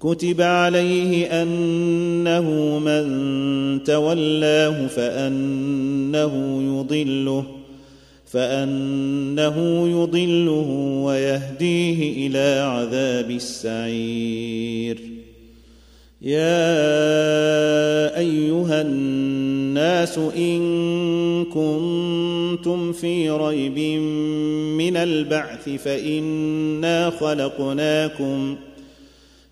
كتب عليه أنه من تولاه فأنه يضله فأنه يضله ويهديه إلى عذاب السعير. يا أيها الناس إن كنتم في ريب من البعث فإنا خلقناكم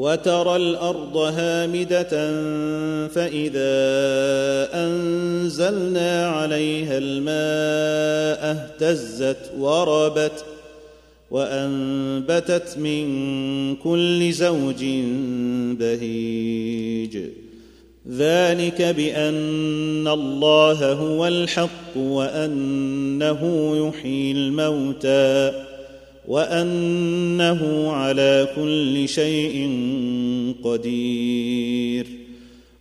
وترى الأرض هامدة فإذا أنزلنا عليها الماء اهتزت وربت وأنبتت من كل زوج بهيج. ذلك بأن الله هو الحق وأنه يحيي الموتى. وأنه على كل شيء قدير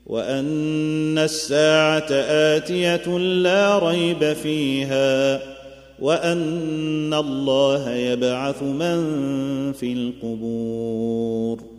وأن الساعة آتية لا ريب فيها وأن الله يبعث من في القبور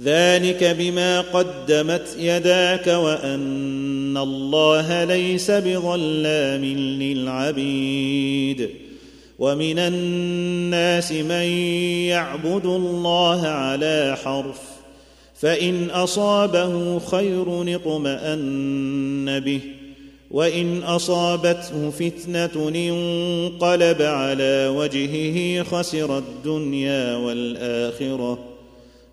ذلك بما قدمت يداك وأن الله ليس بظلام للعبيد ومن الناس من يعبد الله على حرف فإن أصابه خير اطمأن به وإن أصابته فتنة انقلب على وجهه خسر الدنيا والآخرة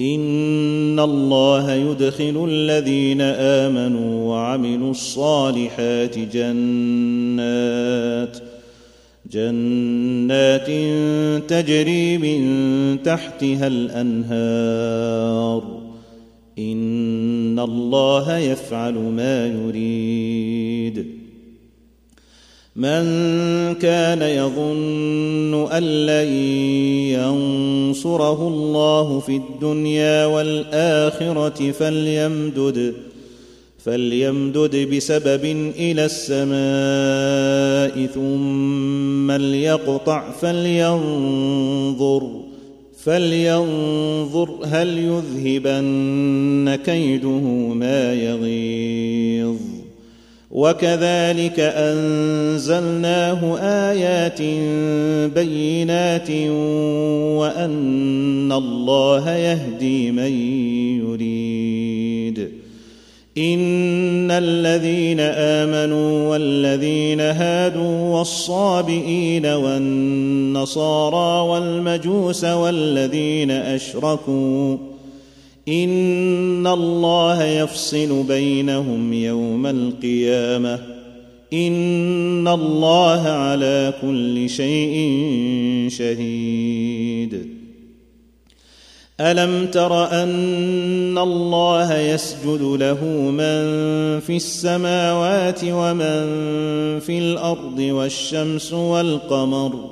ان الله يدخل الذين امنوا وعملوا الصالحات جنات جنات تجري من تحتها الانهار ان الله يفعل ما يريد من كان يظن أن لن ينصره الله في الدنيا والآخرة فليمدد فليمدد بسبب إلى السماء ثم ليقطع فلينظر فلينظر هل يذهبن كيده ما يغيظ. وكذلك أنزلناه آيات بينات وأن الله يهدي من يريد. إن الذين آمنوا والذين هادوا والصابئين والنصارى والمجوس والذين أشركوا ان الله يفصل بينهم يوم القيامه ان الله على كل شيء شهيد. الم تر ان الله يسجد له من في السماوات ومن في الأرض والشمس والقمر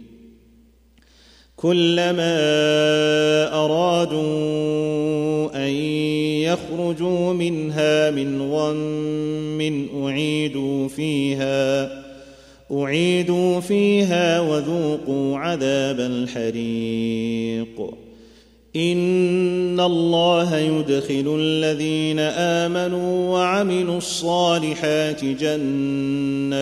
كلما أرادوا أن يخرجوا منها من غم أعيدوا فيها أعيدوا فيها وذوقوا عذاب الحريق. إن الله يدخل الذين آمنوا وعملوا الصالحات جنات.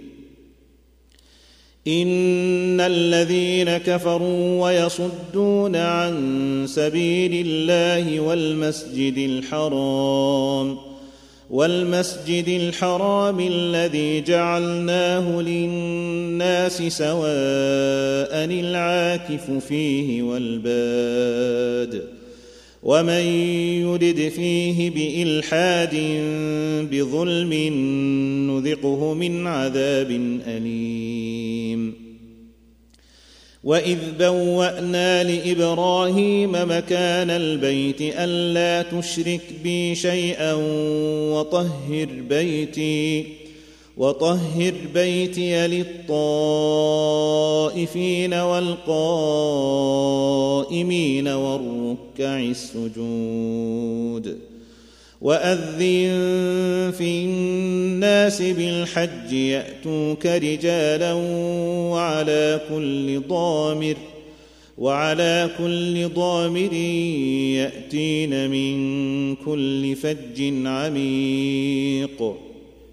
إن الذين كفروا ويصدون عن سبيل الله والمسجد الحرام والمسجد الحرام الذي جعلناه للناس سواء العاكف فيه والباد. ومن يرد فيه بإلحاد بظلم نذقه من عذاب أليم. وإذ بوأنا لإبراهيم مكان البيت ألا تشرك بي شيئا وطهر بيتي وطهر بيتي للطائفين والقائمين والركع السجود واذن في الناس بالحج ياتوك رجالا وعلى كل ضامر وعلى كل ضامر ياتين من كل فج عميق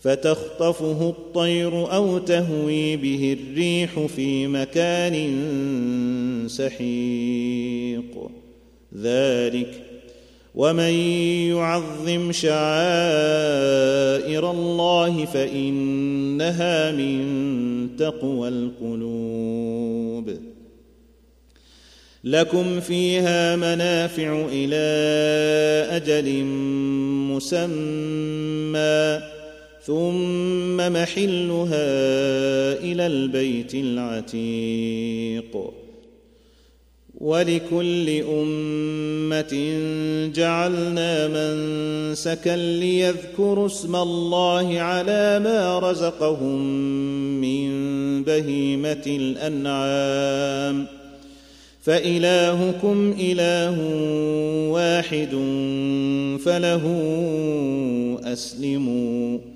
فتخطفه الطير أو تهوي به الريح في مكان سحيق. ذلك ومن يعظم شعائر الله فإنها من تقوى القلوب. لكم فيها منافع إلى أجل مسمى ثم محلها إلى البيت العتيق. ولكل أمة جعلنا منسكا ليذكروا اسم الله على ما رزقهم من بهيمة الأنعام. فإلهكم إله واحد فله أسلموا.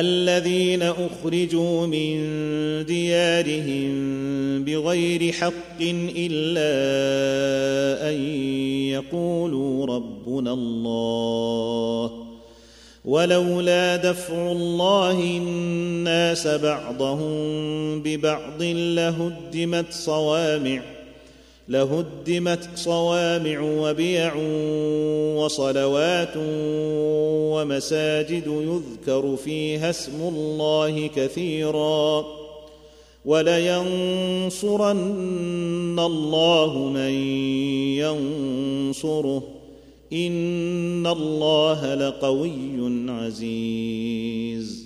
الذين أخرجوا من ديارهم بغير حق إلا أن يقولوا ربنا الله ولولا دفع الله الناس بعضهم ببعض لهدمت صوامع لهدمت صوامع وبيع وصلوات ومساجد يذكر فيها اسم الله كثيرا ولينصرن الله من ينصره إن الله لقوي عزيز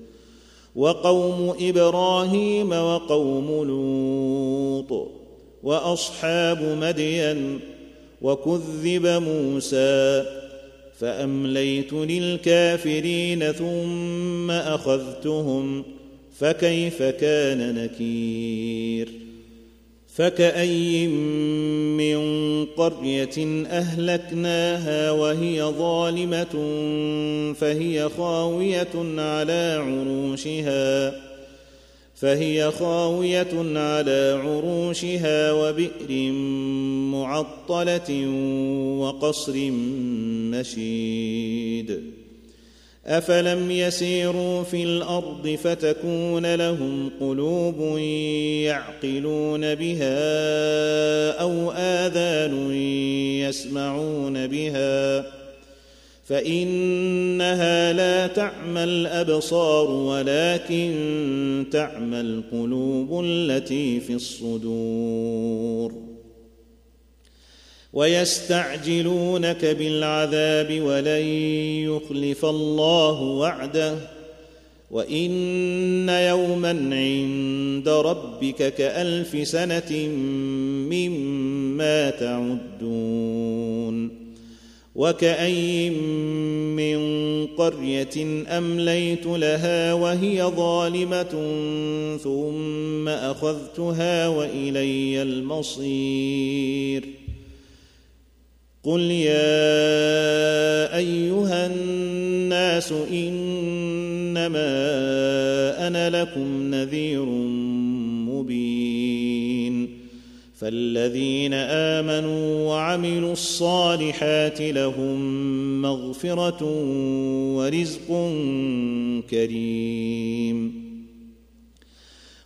وقوم إبراهيم وقوم لوط وأصحاب مدين وكذب موسى فأمليت للكافرين ثم أخذتهم فكيف كان نكير فكاين من قريه اهلكناها وهي ظالمه فهي خاويه على عروشها فهي خاويه على عروشها وبئر معطله وقصر مشيد افلم يسيروا في الأرض فتكون لهم قلوب يعقلون بها أو اذان يسمعون بها فانها لا تعمى الابصار ولكن تعمى القلوب التي في الصدور ويستعجلونك بالعذاب ولن يخلف الله وعده. وإن يوما عند ربك كألف سنة مما تعدون. وكأين من قرية أمليت لها وهي ظالمة ثم أخذتها وإلي المصير. قل يا ايها الناس انما أنا لكم نذير مبين فالذين امنوا وعملوا الصالحات لهم مغفره ورزق كريم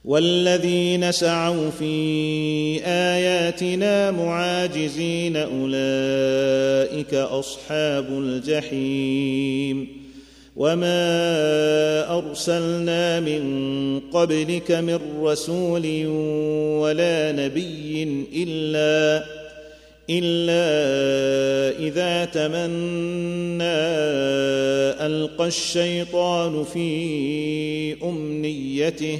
والذين سعوا في آياتنا معاجزين أولئك أصحاب الجحيم. وما أرسلنا من قبلك من رسول ولا نبي إلا إلا إذا تمنى ألقى الشيطان في أمنيته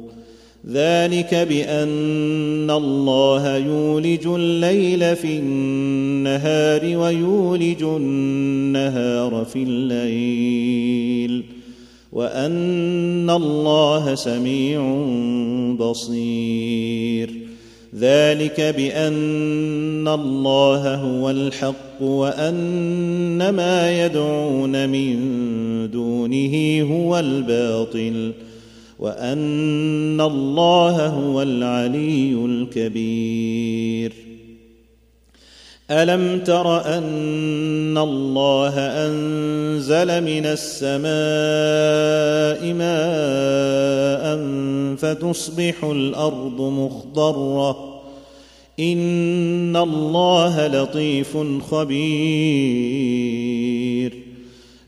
ذلك بأن الله يولج الليل في النهار ويولج النهار في الليل وأن الله سميع بصير. ذلك بأن الله هو الحق وأن ما يدعون من دونه هو الباطل. وأن الله هو العلي الكبير. ألم تر أن الله أنزل من السماء ماء فتصبح الأرض مخضرة؟ إن الله لطيف خبير.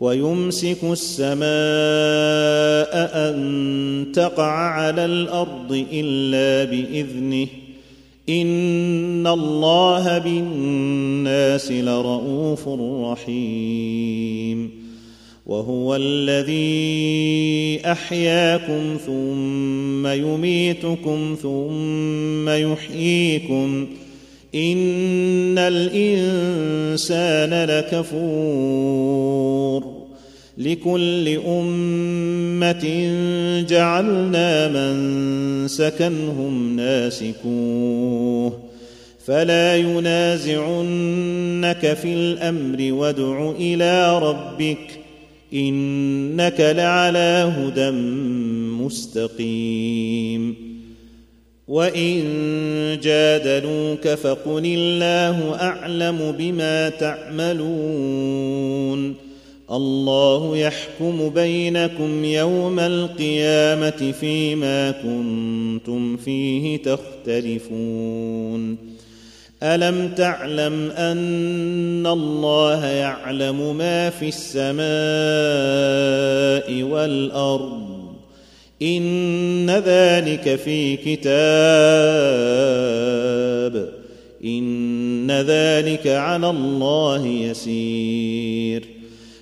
ويمسك السماء أن تقع على الأرض إلا بإذنه. إن الله بالناس لرءوف رحيم. وهو الذي أحياكم ثم يميتكم ثم يحييكم. إن الإنسان لكفور. لكل أمة جعلنا من سكنهم ناسكوه فلا ينازعنك في الأمر وادع إلى ربك إنك لعلى هدى مستقيم وإن جادلوك فقل الله أعلم بما تعملون الله يحكم بينكم يوم القيامة فيما كنتم فيه تختلفون. ألم تعلم أن الله يعلم ما في السماء والأرض؟ إن ذلك في كتاب. إن ذلك على الله يسير.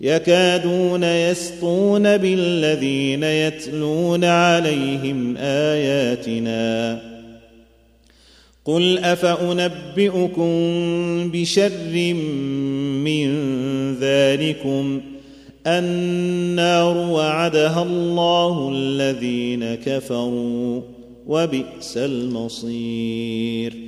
يكادون يسطون بالذين يتلون عليهم آياتنا. قل أفأنبئكم بشر من ذلكم؟ النار وعدها الله الذين كفروا وبئس المصير.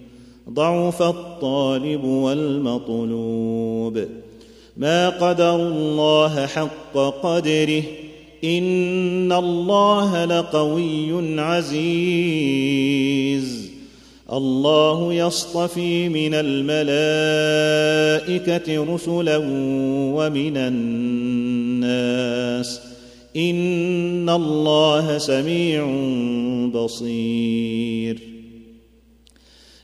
ضعف الطالب والمطلوب. ما قدر الله حق قدره إن الله لقوي عزيز. الله يصطفي من الملائكة رسلا ومن الناس. إن الله سميع بصير.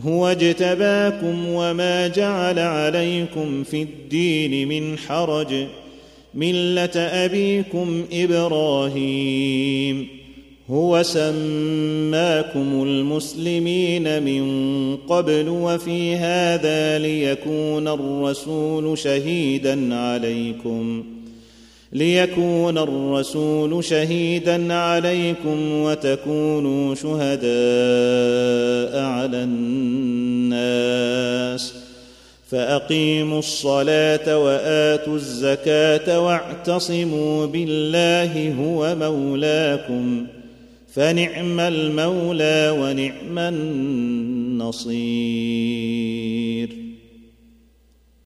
هو اجتباكم وما جعل عليكم في الدين من حرج. مله ابيكم إبراهيم. هو سماكم المسلمين من قبل وفي هذا ليكون الرسول شهيدا عليكم. ليكون الرسول شهيدا عليكم وتكونوا شهداء على الناس فأقيموا الصلاة وآتوا الزكاة واعتصموا بالله هو مولاكم فنعم المولى ونعم النصير